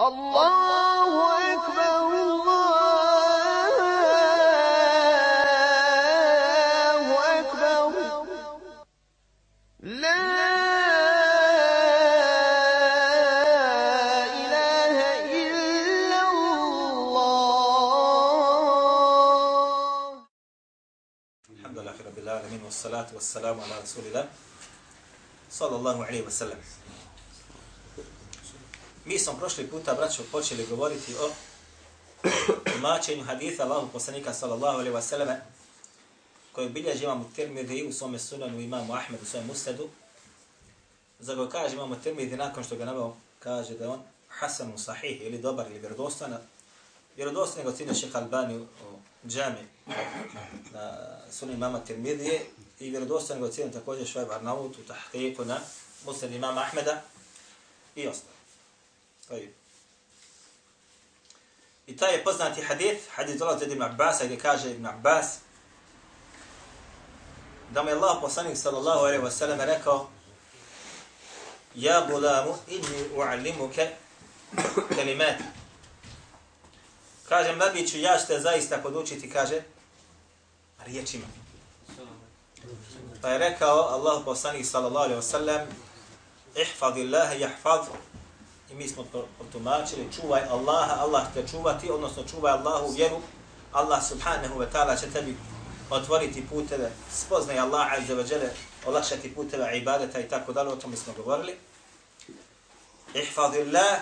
الله أكبر الله أكبر لا إله إلا الله. الحمد لله رب العالمين والصلاة والسلام على رسول الله صلى الله عليه وسلم. Mi smo prošli puta, braćo, počeli govoriti o tumačenju haditha Allahu poslanika sallallahu alaihi wasallam koji bilježi imamo Tirmidhi u svome sunanu imamu Ahmed u svojem usledu. Za ga kaže imamo Tirmidhi nakon što ga nabao kaže da on hasan sahih ili dobar ili vjerodostan Vjerodostojna ga ocjenio šeha Albani u džami na sunan imama Tirmidhije i vjerodostojno ga ocjenio također Švajb Arnaut u tahqiqu na muslim imama Ahmeda i ostalo. I taj je poznati hadith, hadith dolazi od Ibn Abbas, gdje kaže Ibn Abbas, da mu je Allah poslanik sallallahu alaihi wa sallam rekao, Ja gulamu, inni u'allimuke kalimati. Kaže, mladiću, ja ću te zaista podučiti, kaže, riječima. Pa je rekao Allah poslanik sallallahu alaihi wa sallam, ihfadi Allahe i mi smo to čuvaj Allaha, Allah te čuvati, odnosno čuvaj Allahu vjeru, Allah subhanahu wa ta'ala će tebi otvoriti puteve, spoznaj Allah azza wa jale, olakšati puteve ibadeta i tako dalje, o tome smo govorili. Ihfadillah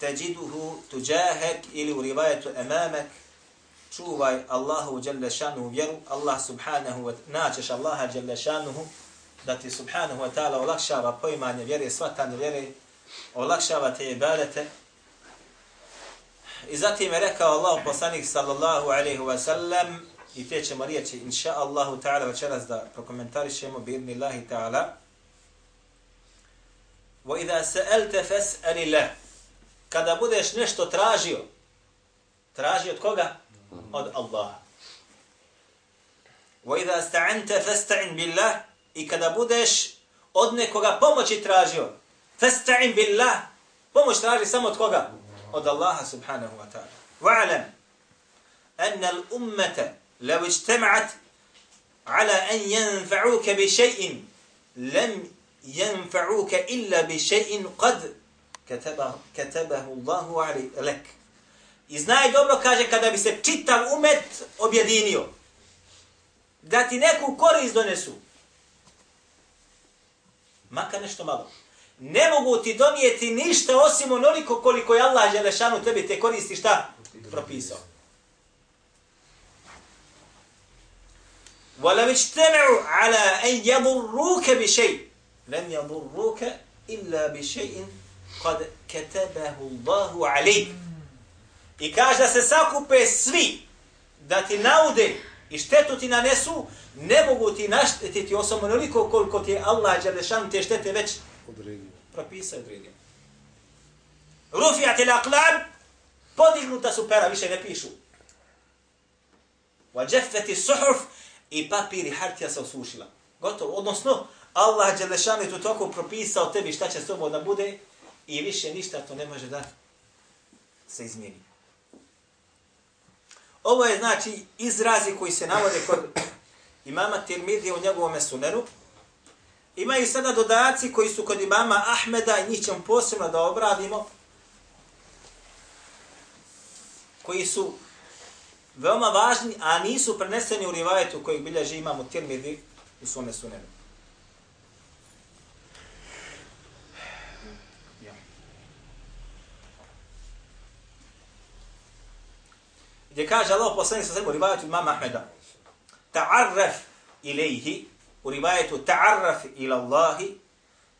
teđiduhu tuđahek ili u rivajetu emamek, čuvaj Allahu jalla šanuhu vjeru, Allah subhanahu wa naćeš Allaha jalla šanuhu, da ti subhanahu wa ta'ala olakšava poimanje vjere, svatanje vjere, olakšava te ibadete. I zatim je rekao Allah poslanik sallallahu alaihi wa sallam, i te ćemo riječi, inša Allahu ta'ala, večeras da prokomentarišemo, birni Allahi ta'ala, وَإِذَا سَأَلْتَ فَسْأَلِ اللَّهِ Kada budeš nešto tražio, traži od koga? Od Allaha. وَإِذَا اسْتَعَنْتَ فَاسْتَعِنْ بِاللَّهِ I kada budeš od nekoga pomoći tražio, فَاسْتَعِنْ بِاللَّهِ Pomoć traži samo od koga? Od Allaha subhanahu wa ta'ala. وَعَلَمْ أَنَّ الْأُمَّةَ لَوْ اجْتَمَعَتْ على أن ينفعوك بشيء لم ينفعوك إلا بشيء قد كتبه, كتبه الله علي لك I znaj dobro, kaže, kada bi se čitav umet objedinio, da ti neku korist donesu, makar nešto malo, ne mogu ti donijeti ništa osim onoliko koliko je Allah Želešanu tebi te koristi šta? Propisao. وَلَوْ اجْتَمَعُوا عَلَىٰ أَنْ يَضُرُّوكَ بِشَيْءٍ لَمْ يَضُرُّوكَ إِلَّا بِشَيْءٍ قَدْ كَتَبَهُ اللَّهُ عَلَيْكَ I kaže da se sakupe svi da ti naude i štetu ti nanesu, ne mogu ti naštetiti osobno onoliko koliko ti je Allah Đelešan te štete već odredio. propisao i odredio. Rufijat il aqlam, podignuta su pera, više ne pišu. Vađefeti suhuf, i papir i hartija se osušila. Gotovo. Odnosno, Allah Đelešan je tu toko propisao tebi šta će s tobom da bude i više ništa to ne može da se izmijeni. Ovo je znači izrazi koji se navode kod imama Tirmidije u njegovom sunenu. Imaju sada dodaci koji su kod imama Ahmeda i njih ćemo posebno da obradimo. Koji su veoma važni, a nisu preneseni u rivajetu kojeg bilježi imamo Tirmidhi u svome sunenu. Gdje kaže Allah poslanik sa sebi u rivajetu imama Ahmeda ta'arraf ilaihi u rivajetu ta'arraf ila Allahi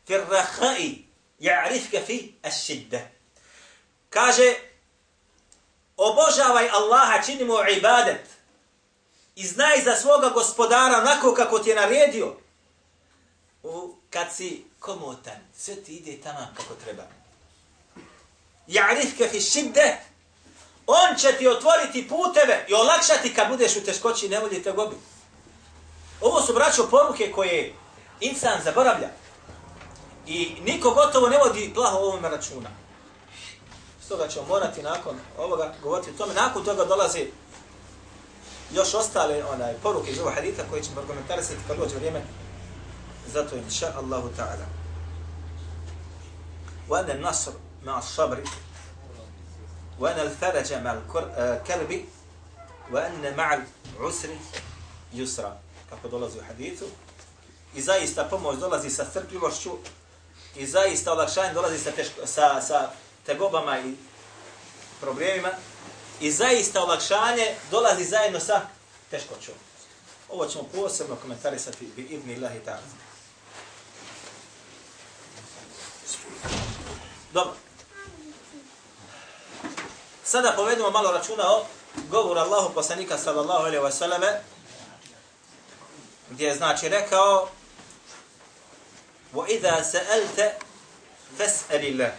fi rahai ja'rifka fi as-shidda. Kaže obožavaj Allaha, čini mu ibadet i znaj za svoga gospodara onako kako ti je naredio. U, kad si komotan, sve ti ide tamo kako treba. Ja'rifka fi shidda On će ti otvoriti puteve i olakšati kad budeš u teškoći i nevolji te gobi. Ovo su braćo poruke koje insan zaboravlja. I niko gotovo ne vodi plaho ovome računa. Stoga ćemo morati nakon ovoga govoriti o tome. Nakon toga dolazi još ostale onaj poruke iz ovog hadita koje ćemo argumentarisati kad dođe vrijeme. Zato inša Allahu ta'ala. وأن النصر مع الصبر وأن الفرج مع الكرب وأن مع العسر يسرا kako dolazi u hadicu. I zaista pomoć dolazi sa strpljivošću i zaista olakšanje dolazi sa, teško, sa, sa tegobama i problemima i zaista olakšanje dolazi zajedno sa teškoćom. Ovo ćemo posebno komentarisati bi ibn Allahi ta'ala. Dobro. Sada povedemo malo računa o govoru Allahu poslanika sallallahu alaihi wa sallame gdje je znači rekao وَإِذَا سَأَلْتَ فَاسْأَلِ اللَّهِ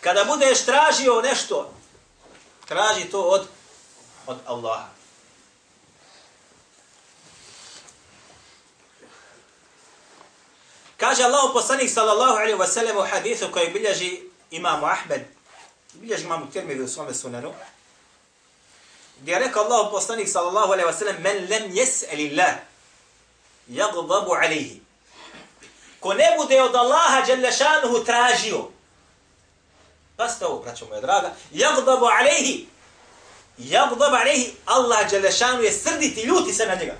Kada budeš tražio nešto, traži to od, od Allaha. Kaže Allah poslanik sallallahu alaihi wa sallam u hadithu koji bilježi imamu Ahmed, bilježi imamu Tirmidhi u svome sunanu, gdje je rekao Allah poslanik sallallahu alaihi wasallam men lem jes'ali Allah, jagdabu alaihi. Ko ne bude od Allaha Đelešanuhu tražio, pasta ovo, braćo moja draga, jagdabu alaihi, jagdabu alaihi, Allah Đelešanu je srditi, ljuti se na njega.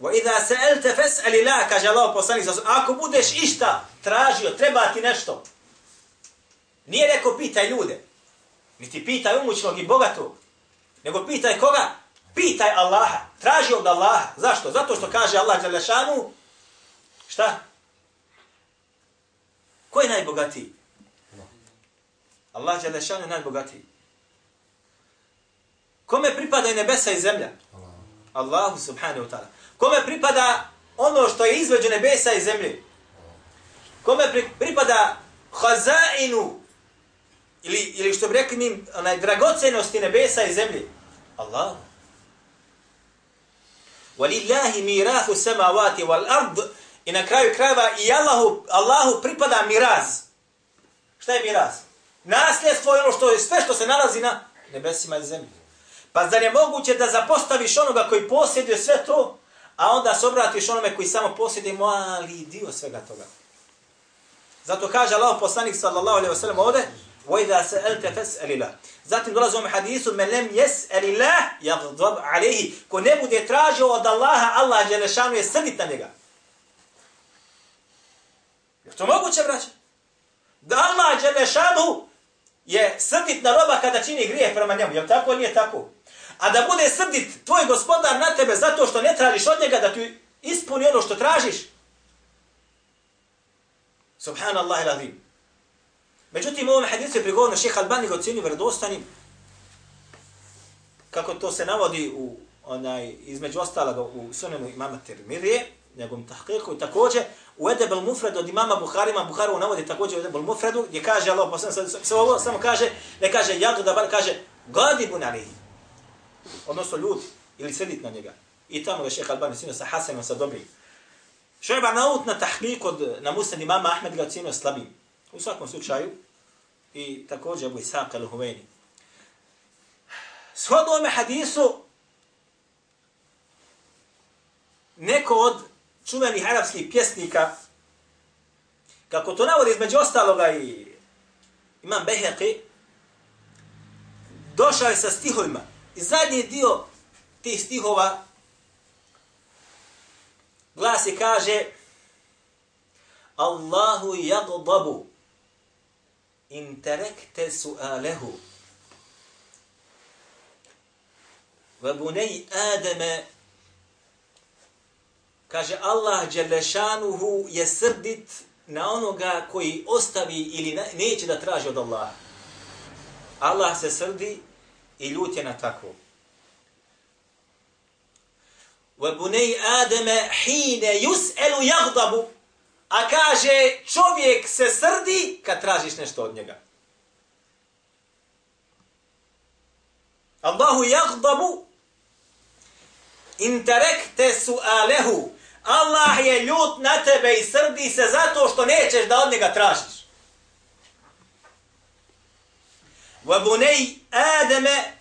Wa idha sa'alta fas'al Allah kaže Allah poslanik ako budeš išta tražio treba ti nešto nije rekao pitaj ljude niti pitaj umućnog i bogatog nego pitaj koga pitaj Allaha traži od Allaha zašto zato što kaže Allah Đalešanu, šta ko je najbogatiji Allah Đalešanu je najbogatiji Kome pripada i nebesa i zemlja? Allahu subhanahu wa ta'ala. Kome pripada ono što je između nebesa i zemlje? Kome pri, pripada hazainu ili, ili što bi rekli mi, onaj dragocenosti nebesa i zemlje? Allah. Walillahi mirahu samawati wal ard i na kraju krajeva i Allahu, Allahu pripada miraz. Šta je miraz? Nasljedstvo je ono što je sve što se nalazi na nebesima i zemlji. Pa zar je moguće da zapostaviš onoga koji posjeduje sve to, a onda se obratiš onome koji samo posjeduje mali dio svega toga. Zato kaže Allah poslanik sallallahu alaihi wa sallam ovde, وَإِذَا سَأَلْتَ فَسْأَلِ اللَّهِ Zatim dolazi ovom hadisu, مَنْ لَمْ يَسْأَلِ اللَّهِ يَغْضَبْ عَلَيْهِ Ko ne bude tražio od Allaha, Allah Đelešanu je srdit na njega. Je to moguće, braće? Da Allah Đelešanu je srdit na roba kada čini grije prema njemu. Je tako? Nije tako. A da bude srdit tvoj gospodar na tebe zato što ne tražiš od njega da ti ispuni ono što tražiš. Subhanallah il-azim. Međutim, ovom hadisu je prigovorno šeha Albani ga ocjenio vredostanim. Kako to se navodi u onaj između ostaloga u sunenu imama Tirmirije, njegovom tahkiku i također u Edebel Mufred od imama Buhari, Buharu navodi također u Edebel Mufredu, gdje kaže Allah, posledno, sve ovo samo kaže, ne kaže jadu da bar kaže gadibun alihi. Odnosno ljudi, ili sredit na njega. I tamo ga šeha Albani sinu sa Hasanom, sa dobrim. Šojba naut na tahkik od na muslim imama Ahmed ga ocjenio slabim. U svakom slučaju, i također Abu Ishaq al-Huveni. Shodno ome hadisu, neko od čuvenih arapskih pjesnika, kako to navodi između ostaloga i imam Beheqi, došao je sa stihovima. I zadnji dio tih stihova glasi kaže Allahu yagdabu in terekte su'alehu wa bunay adama kaže Allah Đelešanuhu je srdit na onoga koji ostavi ili neće da traži od Allaha. Allah se srdi i ljut je na takvo. Wa bunay adama hina yus'alu yaghdabu A kaže, čovjek se srdi kad tražiš nešto od njega. Allahu jagdabu interekte su alehu. Allah je ljut na tebe i srdi se zato što nećeš da od njega tražiš. Vabunej Ademe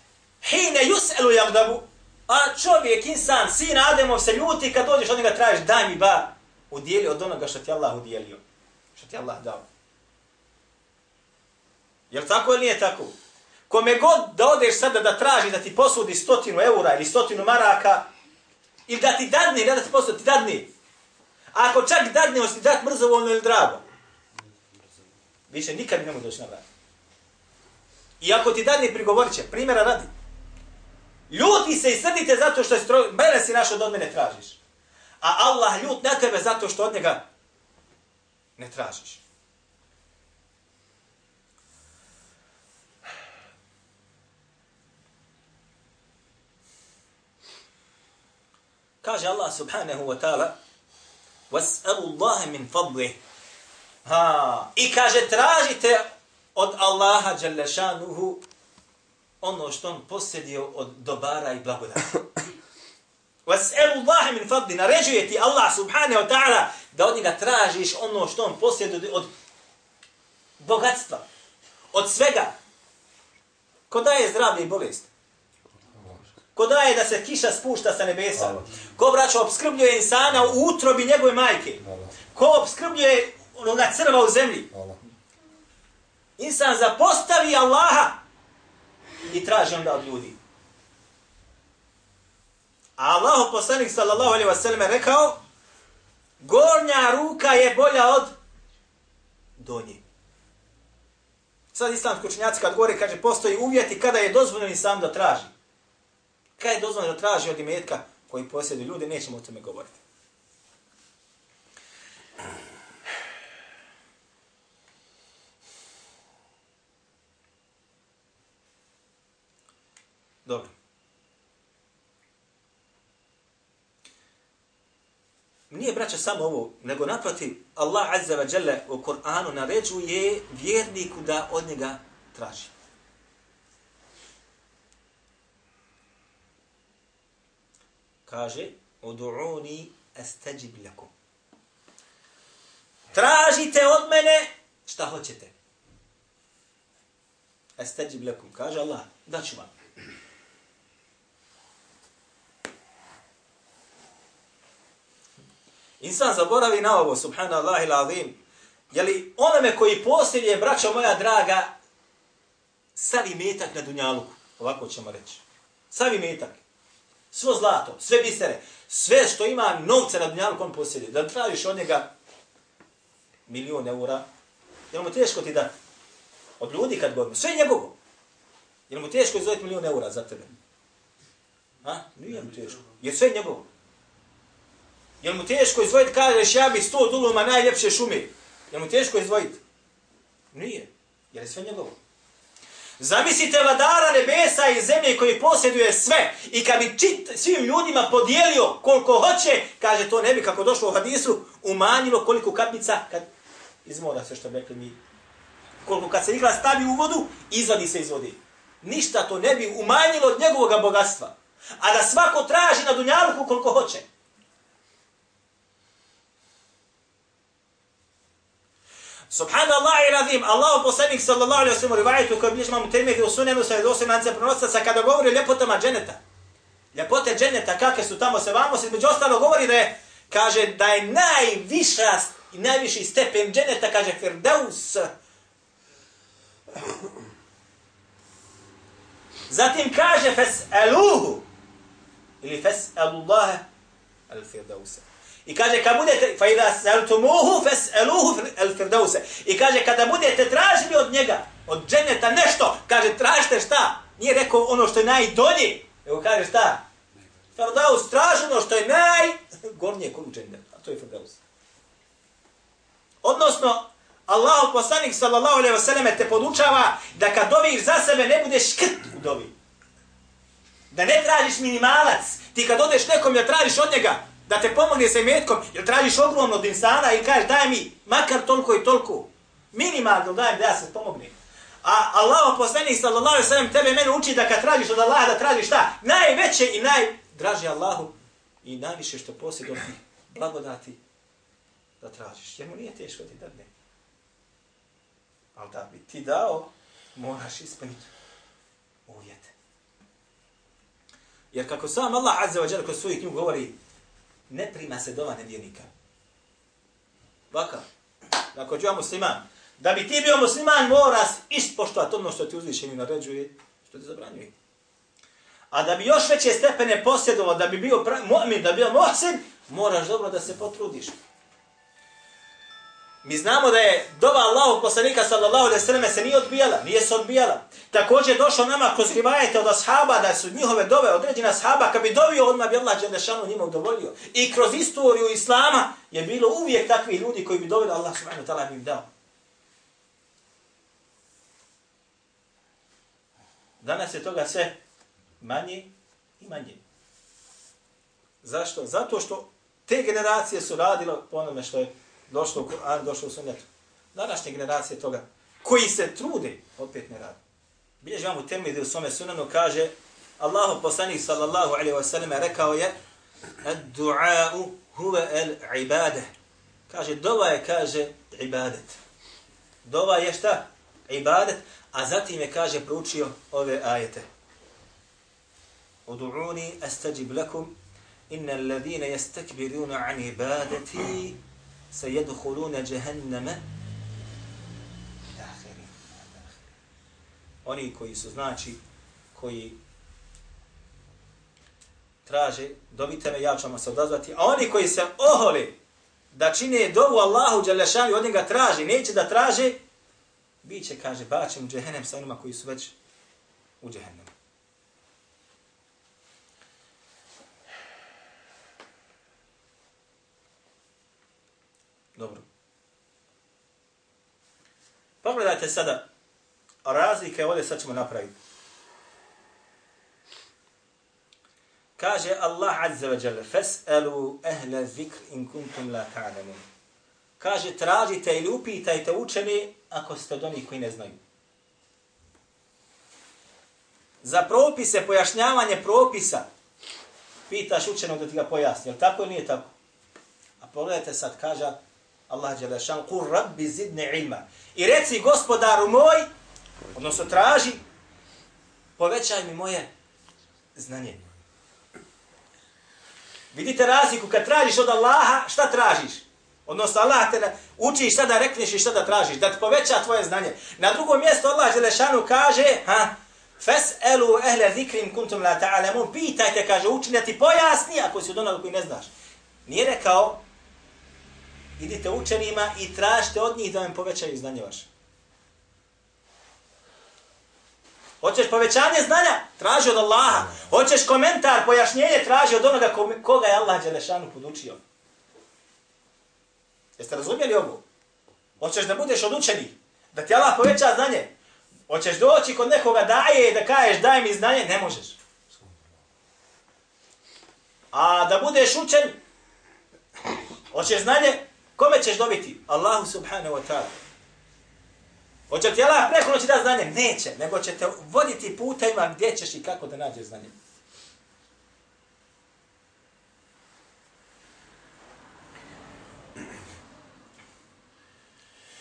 hine juselu yaghdabu. A čovjek, insan, sin Ademov se ljuti kad dođeš od njega tražiš, daj mi ba, udijeli od onoga što ti Allah udijelio. Što ti Allah dao. Jel tako ili nije tako? Kome god da odeš sada da traži da ti posudi stotinu eura ili stotinu maraka, ili da ti dadne, ne da ti posudi, ti dadne. A ako čak dadne, on ti dat mrzovoljno ili drago. Više nikad ne mogu doći na vrat. I ako ti dadne, prigovorit će, primjera radi. Ljuti se i srdite zato što je stroj, mene si našo od mene tražiš A Allah ljut na tebe zato što od njega ne tražiš. Kaže Allah subhanahu wa ta'ala وَاسْأَلُوا اللَّهَ مِنْ فَضْلِهِ Ha, I kaže tražite od Allaha Đalešanuhu ono što on posjedio od dobara i blagodata. وَاسْأَلُوا اللَّهَ مِنْ فَضْلِهِ Naređuje ti Allah subhanahu wa ta'ala da od njega tražiš ono što on posjedio od bogatstva, od svega. Ko daje zdravlje i bolest? Ko daje da se kiša spušta sa nebesa? Ko braćo obskrbljuje insana u utrobi njegove majke? Ko obskrbljuje onoga crva u zemlji? Insan zapostavi Allaha i traži onda od ljudi. A Allah poslanik sallallahu alaihi ve sallam rekao gornja ruka je bolja od donje. Sad islamski učenjaci kad govore, kaže, postoji uvjeti kada je dozvoljeno sam da traži. Kada je dozvoljeno da traži od imetka koji posjeduju ljudi, nećemo o tome govoriti. Dobro. Nije braća samo ovo, nego naproti Allah Azza wa Jalla u Kur'anu naređuje vjerniku da od njega traži. Kaže, odu'uni estajib lakum. Tražite od mene šta hoćete. Estajib lakum. Kaže Allah, daću vam. Insan zaboravi na ovo, subhanallah il azim. Jeli onome koji posljednje, braćo moja draga, savi metak na dunjaluku. Ovako ćemo reći. Savi metak. Svo zlato, sve bisere, sve što ima novce na dunjaluku on posljednje. Da tražiš od njega milion eura, je mu teško ti dati? Od ljudi kad govorimo, sve je njegovo. Je mu teško izvojiti milion eura za tebe? Ha? Nije mu teško. Je sve njegovo. Je mu teško izvojiti, kažeš ja bi sto duluma najljepše šume? Je mu teško izvojiti? Nije. Jer je sve njegovo. Zamislite vladara nebesa i zemlje koji posjeduje sve i kad bi čit, svim ljudima podijelio koliko hoće, kaže to ne bi kako došlo u hadisu, umanjilo koliko kapnica kad izmora se što bi rekli mi. Koliko kad se igla stavi u vodu, izvadi se iz vode. Ništa to ne bi umanjilo od njegovog bogatstva. A da svako traži na dunjaluku koliko hoće. Subhanallah i radim, Allah poslanik sallallahu alaihi wa sallam rivajetu koji bliž mamu termiti u sunenu sa jedosim lance prenosaca kada govori o ljepotama dženeta. Ljepote dženeta, kakve su tamo se vamo, se između ostalo govori da je, kaže, da je najviša i najviši stepen dženeta, kaže, Firdaus. Zatim kaže, fes eluhu, ili fes al-Firdausa. I kaže kad budete fa idha saltumuhu fas'aluhu al-firdaus. I kaže kada budete tražili od njega od dženeta nešto, kaže tražite šta? Nije rekao ono što je najdolje, nego kaže šta? Firdaus traženo što je naj gornje kod dženeta, a to je firdaus. Odnosno Allahu poslanik sallallahu alejhi ve selleme te podučava da kad doviš za sebe ne budeš škrt u dovi. Da ne tražiš minimalac. Ti kad odeš nekom ja tražiš od njega, da te pomogne sa imetkom, jer tražiš ogromno od insana i kažeš daj mi makar toliko i toliko. Minimalno daj da ja se pomogne. A Allah poslanik sallallahu alejhi ve sellem tebe mene uči da kad tražiš od Allaha da tražiš šta? Najveće i najdraže Allahu i najviše što posjeduje blagodati da tražiš. Jer mu nije teško ti dadne. Ali da bi ti dao, moraš ispuniti uvjete. Jer kako sam Allah Azza wa Jalla kroz svoju knjigu govori, ne prima se dova nevjernika. Vaka, ako ću ja musliman, da bi ti bio musliman, moraš ispoštovati ono što ti uzvišeni naređuje, što ti zabranjuje. A da bi još veće stepene posjedovao, da bi bio mu'min, da bi bio muhsin, moraš dobro da se potrudiš. Mi znamo da je dova Allahog poslanika sallallahu alaihi sallam se nije odbijala, nije se odbijala. Također došlo nama kroz rivajete od ashaba da su njihove dove određena ashaba kad bi dovio odmah bi Allah dželle njima udovoljio. I kroz istoriju islama je bilo uvijek takvi ljudi koji bi doveli Allah subhanahu taala bi im dao. Danas je toga sve manje i manje. Zašto? Zato što te generacije su radile po onome što je došlo u Kur'an, došlo u sunnetu. Današnje generacije toga, koji se trude, opet ne radi. Bilježi vam u temidi u svome sunanu, kaže, Allahu poslanik sallallahu alaihi wa sallam rekao je, Ad-du'a'u huve el-ibade. Kaže, dova je, kaže, ibadet. Dova je šta? Ibadet. A zatim je, kaže, proučio ove ajete. Udu'uni astajib lakum, inna alladhina yastakbiruna an ibadati se jedhulune džehenneme oni koji su znači koji traže dobite me ja ću se odazvati a oni koji se oholi da čine dovu Allahu Đalešanu od njega traži neće da traže bit će kaže bačem u džehennem sa onima koji su već u džehennemu Dobro. Pogledajte sada razlike, ovdje sad ćemo napraviti. Kaže Allah Azza wa Jalla, Fas'alu ahla zikr in kuntum la ta'lamun. Kaže, tražite ili upitajte učeni ako ste od onih koji ne znaju. Za propise, pojašnjavanje propisa, pitaš učenog da ti ga pojasni. Je tako ili nije tako? A pogledajte sad, kaže Allah je lešan, kur rabbi zidne ilma. I reci gospodaru moj, odnosno traži, povećaj mi moje znanje. Vidite razliku, kad tražiš od Allaha, šta tražiš? Odnosno Allah te uči šta da rekneš i šta da tražiš, da ti poveća tvoje znanje. Na drugom mjestu Allah Želešanu kaže, ha, Fes'elu ehle zikrim kuntum la ta'alamun, pitajte, kaže, učin ti pojasni, ako si od onoga koji ne znaš. Nije rekao, idite učenima i tražite od njih da vam povećaju znanje vaše. Hoćeš povećanje znanja? Traži od Allaha. Hoćeš komentar, pojašnjenje? Traži od onoga koga je Allah Đelešanu podučio. Jeste razumjeli ovo? Hoćeš da budeš od učenih? Da ti Allah poveća znanje? Hoćeš doći kod nekoga daje i da kažeš daj mi znanje? Ne možeš. A da budeš učen? Hoćeš znanje? Kome ćeš dobiti? Allahu subhanahu wa ta'ala. Hoće ti Allah preko noći da znanje? Neće, nego će te voditi putajima gdje ćeš i kako da nađeš znanje.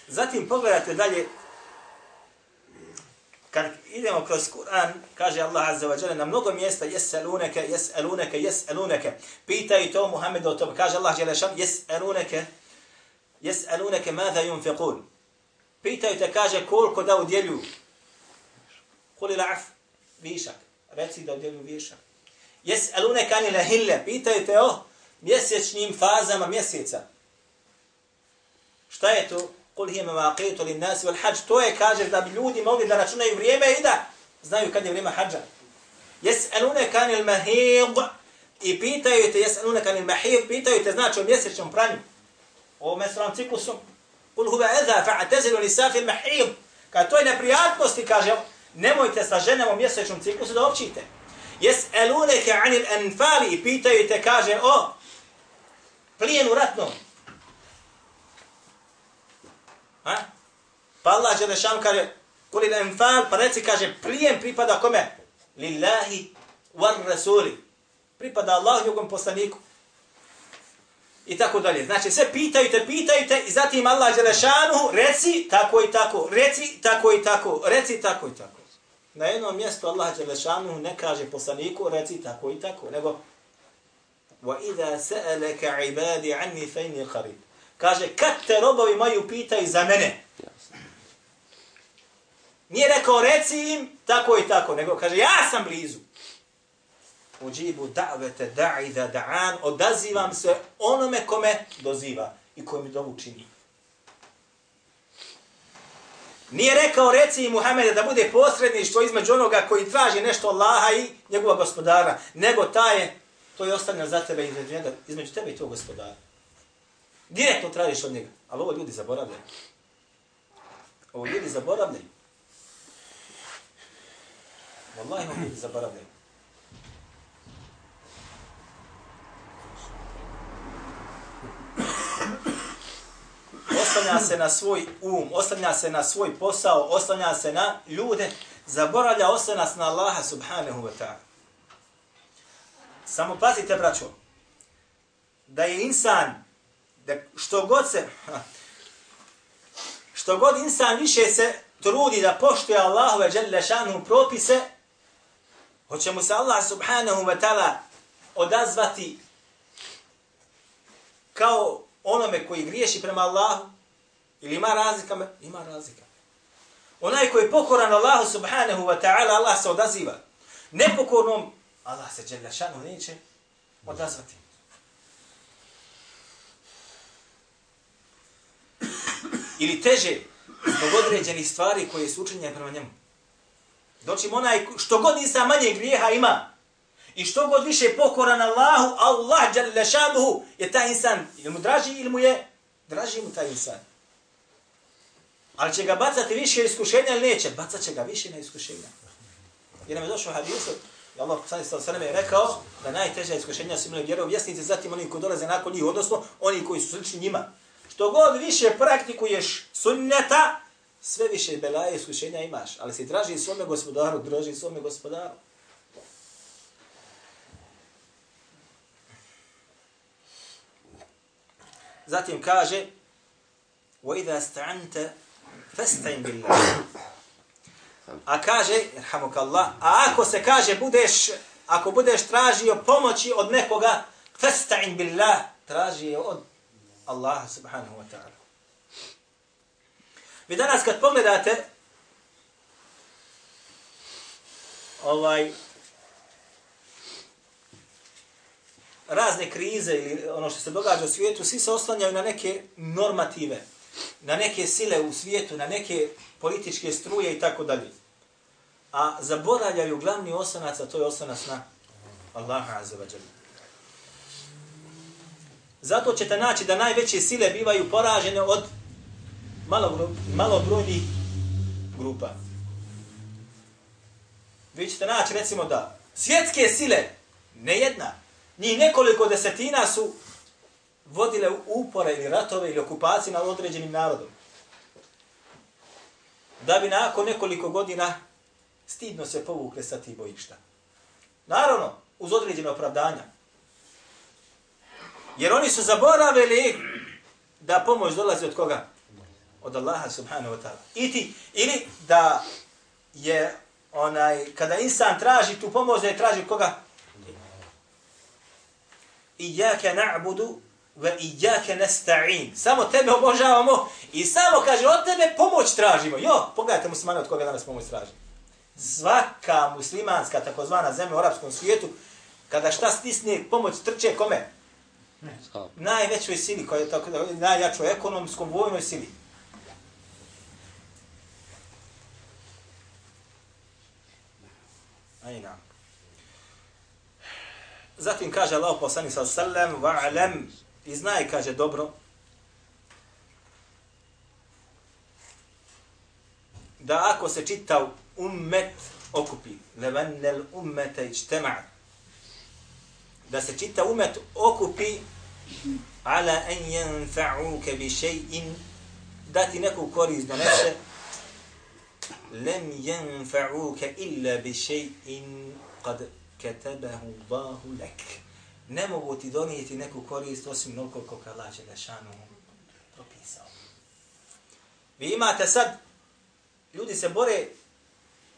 Zatim pogledajte dalje, kad idemo kroz Kur'an, kaže Allah Azza wa Jalla na mnogo mjesta, jes eluneke, jes eluneke, jes eluneke. To Muhammed o tome, kaže Allah Jalla šan, jes eluneke, Jes'alunake mada yunfiqun. Pitaju te, kaže, koliko da udjelju. Kuli la'af, višak. Reci da udjelju višak. Jes'alunake ani lahille. Pitaju te o mjesečnim fazama mjeseca. Šta je to? Kul hijem maqitu lin nas wal hajj. To je, kaže, da bi ljudi mogli da računaju vrijeme i da znaju kad je vrijeme hadža. Jes'alunake kan al-mahid. I pitaju te, jes'alunake kan al-mahid. Pitaju te, znači, o mjesečnom pranju o menstrualnom ciklusu, kul huve edha fa'atezilu nisa fil mahid. Kad to je neprijatnosti, kaže, nemojte sa ženama u mjesečnom ciklusu da općite. Jes eluneke anil enfali i pitaju te, kaže, o plijenu ratnom. Ha? Pa Allah Đelešan kaže, kul il enfal, pa reci, kaže, plijen pripada kome? Lillahi war rasuli. Pripada Allahu i poslaniku. I tako dalje. Znači, sve pitaju te, pitaju te i zatim Allah Đelešanu reci tako i tako, reci tako i tako, reci tako i tako. Na jednom mjestu Allah Đelešanu ne kaže poslaniku reci tako i tako, nego وَإِذَا سَأَلَكَ عِبَادِ عَنِّي فَيْنِ قَرِيبٍ Kaže, kad te robovi moju pitaju za mene? Nije rekao, reci im tako i tako, nego kaže, ja sam blizu. Uđibu da'vete da'i da da'an, odazivam se onome kome doziva i koji mi dovu čini. Nije rekao, reci Muhammeda da bude posredništvo između onoga koji traži nešto Allaha i njegova gospodara, nego ta je, to je ostavljeno za tebe između, njega, između tebe i tvojeg gospodara. Direktno tražiš od njega. Ali ovo ljudi zaboravljaju. Ovo ljudi zaboravljaju. Wallahi ovo ljudi zaboravljaju. Oslanja se na svoj um, oslanja se na svoj posao, oslanja se na ljude, zaboravlja oslanja se na Allaha subhanahu wa ta'ala. Samo pazite, braćo, da je insan da što god se što god insan više se trudi da poštuje Allahove dželle šanu propise hoće mu se Allah subhanahu wa ta'ala odazvati kao onome koji griješi prema Allahu ili ima razlika? Ima razlika. Onaj koji je pokoran Allahu subhanahu wa ta'ala, Allah se odaziva. Nepokornom, Allah se dželle šanu neće odazvati. ili teže zbog određenih stvari koje su učinjene prema njemu. Doći onaj što god insan manje grijeha ima i što god više pokoran Allahu, Allah jalla šanuhu je taj insan, ili mu draži ili mu je, draži mu taj insan. Ali će ga bacati više iskušenja ili neće? Bacat će ga više na iskušenja. Jer nam je došao hadisu, i Allah poslani sallam sallam je rekao da najteža iskušenja su imali vjerovjesnici, zatim oni koji dolaze nakon njih, odnosno oni koji su slični njima što god više praktikuješ sunneta, sve više belaje iskušenja imaš. Ali si traži svome gospodaru, draži svome gospodaru. Zatim kaže وَإِذَا اسْتَعَنْتَ Festajn bil A kaže, irhamuk Allah, a ako se kaže, budeš, ako budeš tražio pomoći od nekoga, festajn bil Allah, tražio od Allaha subhanahu wa ta'ala. Vi danas kad pogledate, ovaj, razne krize ili ono što se događa u svijetu, svi se oslanjaju na neke normative, na neke sile u svijetu, na neke političke struje i tako dalje. A zaboravljaju glavni osanac, a to je osanac na Allaha azza. Zato ćete naći da najveće sile bivaju poražene od malo, malobrojnih grupa. Vi ćete naći recimo da svjetske sile, ne jedna, njih nekoliko desetina su vodile upore ili ratove ili okupacije nad određenim narodom. Da bi nakon nekoliko godina stidno se povukle sa tih bojišta. Naravno, uz određene opravdanja. Jer oni su zaboravili da pomoć dolazi od koga? Od Allaha subhanahu wa ta'ala. Iti, ili da je onaj, kada insan traži tu pomoć, da je traži koga? Iyake na'budu ve iyake nasta'in. Samo tebe obožavamo i samo kaže od tebe pomoć tražimo. Jo, pogledajte muslimane od koga danas pomoć traži. Svaka muslimanska takozvana zemlja u arapskom svijetu, kada šta stisne pomoć trče kome? najvećoj sili, koja je tako, najjačoj ekonomskom vojnoj sili. Ajna. Zatim kaže Allah poslani sa sallam, wa'alam, i znaje, kaže dobro, da ako se čita ummet okupi, levennel ummete ičtema, da se čita umet okupi. Ala en yanfa'uka bi še'in, da ti neku korist donese. Lem yanfa'uka illa bi še'in. Qad katabahu Allahu lak ne mogu ti donijeti neku korist osim onoliko koliko Allah Đelešanu propisao. Vi imate sad, ljudi se bore,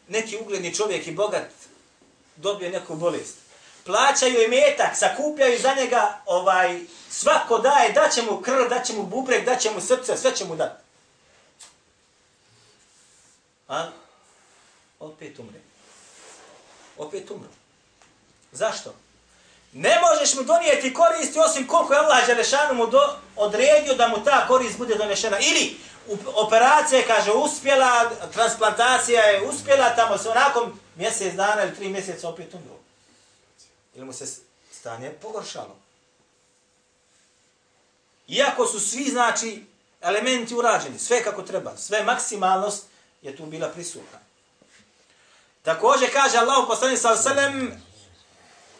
neki ugledni čovjek i bogat dobije neku bolest. Plaćaju i metak, sakupljaju za njega, ovaj, svako daje, daće mu krv, daće mu bubrek, daće mu srce, sve će mu dati. A opet umre. Opet umre. Zašto? Ne možeš mu donijeti koristi osim koliko je Allah Đelešanu mu do, odredio da mu ta korist bude donešena. Ili operacija je, kaže, uspjela, transplantacija je uspjela, tamo se nakon mjesec dana ili tri mjeseca opet umro. Ili mu se stanje pogoršalo. Iako su svi, znači, elementi urađeni, sve kako treba, sve maksimalnost je tu bila prisutna. Također kaže Allah poslanik sallallahu alejhi ve sellem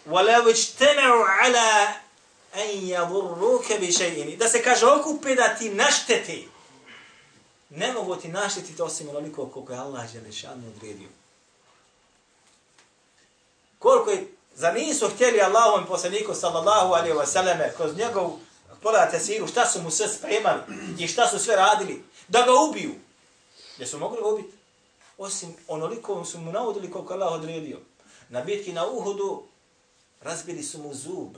وَلَوْ اجْتَمَعُوا عَلَىٰ أَنْ يَضُرُّوكَ بِشَيْءٍ Da se kaže okupe da ti našteti. Ne mogu ti naštetiti osim onoliko koliko je Allah Želešanu odredio. Koliko je, za nisu htjeli Allahom poslaniku sallallahu alaihi wa sallame, kroz njegov, pogledajte siru, šta su mu sve spremali i šta su sve radili, da ga ubiju. Gdje su mogli ga ubiti? Osim onoliko su mu navodili koliko Allah odredio. Na bitki na Uhudu razbili su mu zub.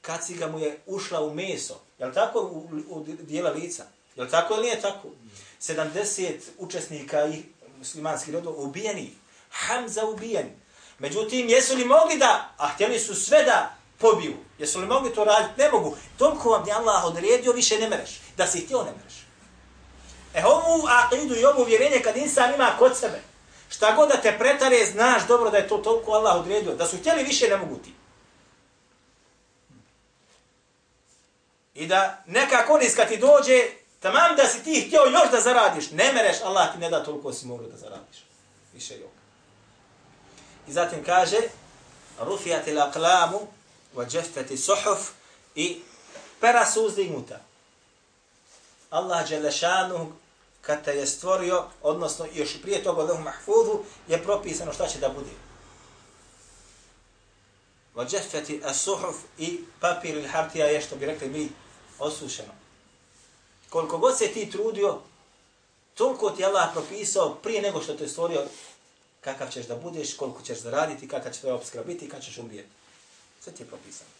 Kaciga mu je ušla u meso. Je li tako u, u dijela lica? Je li tako ili nije tako? 70 učesnika i muslimanskih rodova ubijeni. Hamza ubijen. Međutim, jesu li mogli da, a htjeli su sve da pobiju, jesu li mogli to raditi? Ne mogu. Toliko vam je Allah odredio, više ne mereš. Da si htio, ne mereš. E ovu aqidu i ovu vjerenje kad insan ima kod sebe, šta god da te pretare, znaš dobro da je to toliko Allah odredio. Da su htjeli više, ne mogu ti. I da neka korist kad ti dođe, tamam da si ti htio još da zaradiš, ne mereš, Allah ti ne da toliko si mogao da zaradiš. Više jok. I zatim kaže, rufijati l'aklamu, wa džeftati suhuf, i pera su uzdignuta. Allah Đelešanu kad te je stvorio, odnosno još prije toga lehu mahfudu, je propisano šta će da bude. Vađefeti as-suhuf i papir ili hartija je što bi rekli mi osušeno. Koliko god se ti trudio, toliko ti je Allah propisao prije nego što te je stvorio kakav ćeš da budeš, koliko ćeš zaraditi, kakav će tvoja obskra biti, kada ćeš umrijeti. Sve ti je propisano.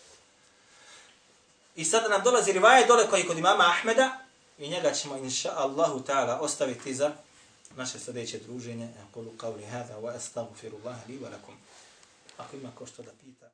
I sada nam dolazi rivaje dole koji kod imama Ahmeda, i njega ćemo inša Allahu ta'ala ostaviti za naše sljedeće druženje. Kulu qavli hada wa astaghfirullaha li wa lakum. Ako ima ko što da pita.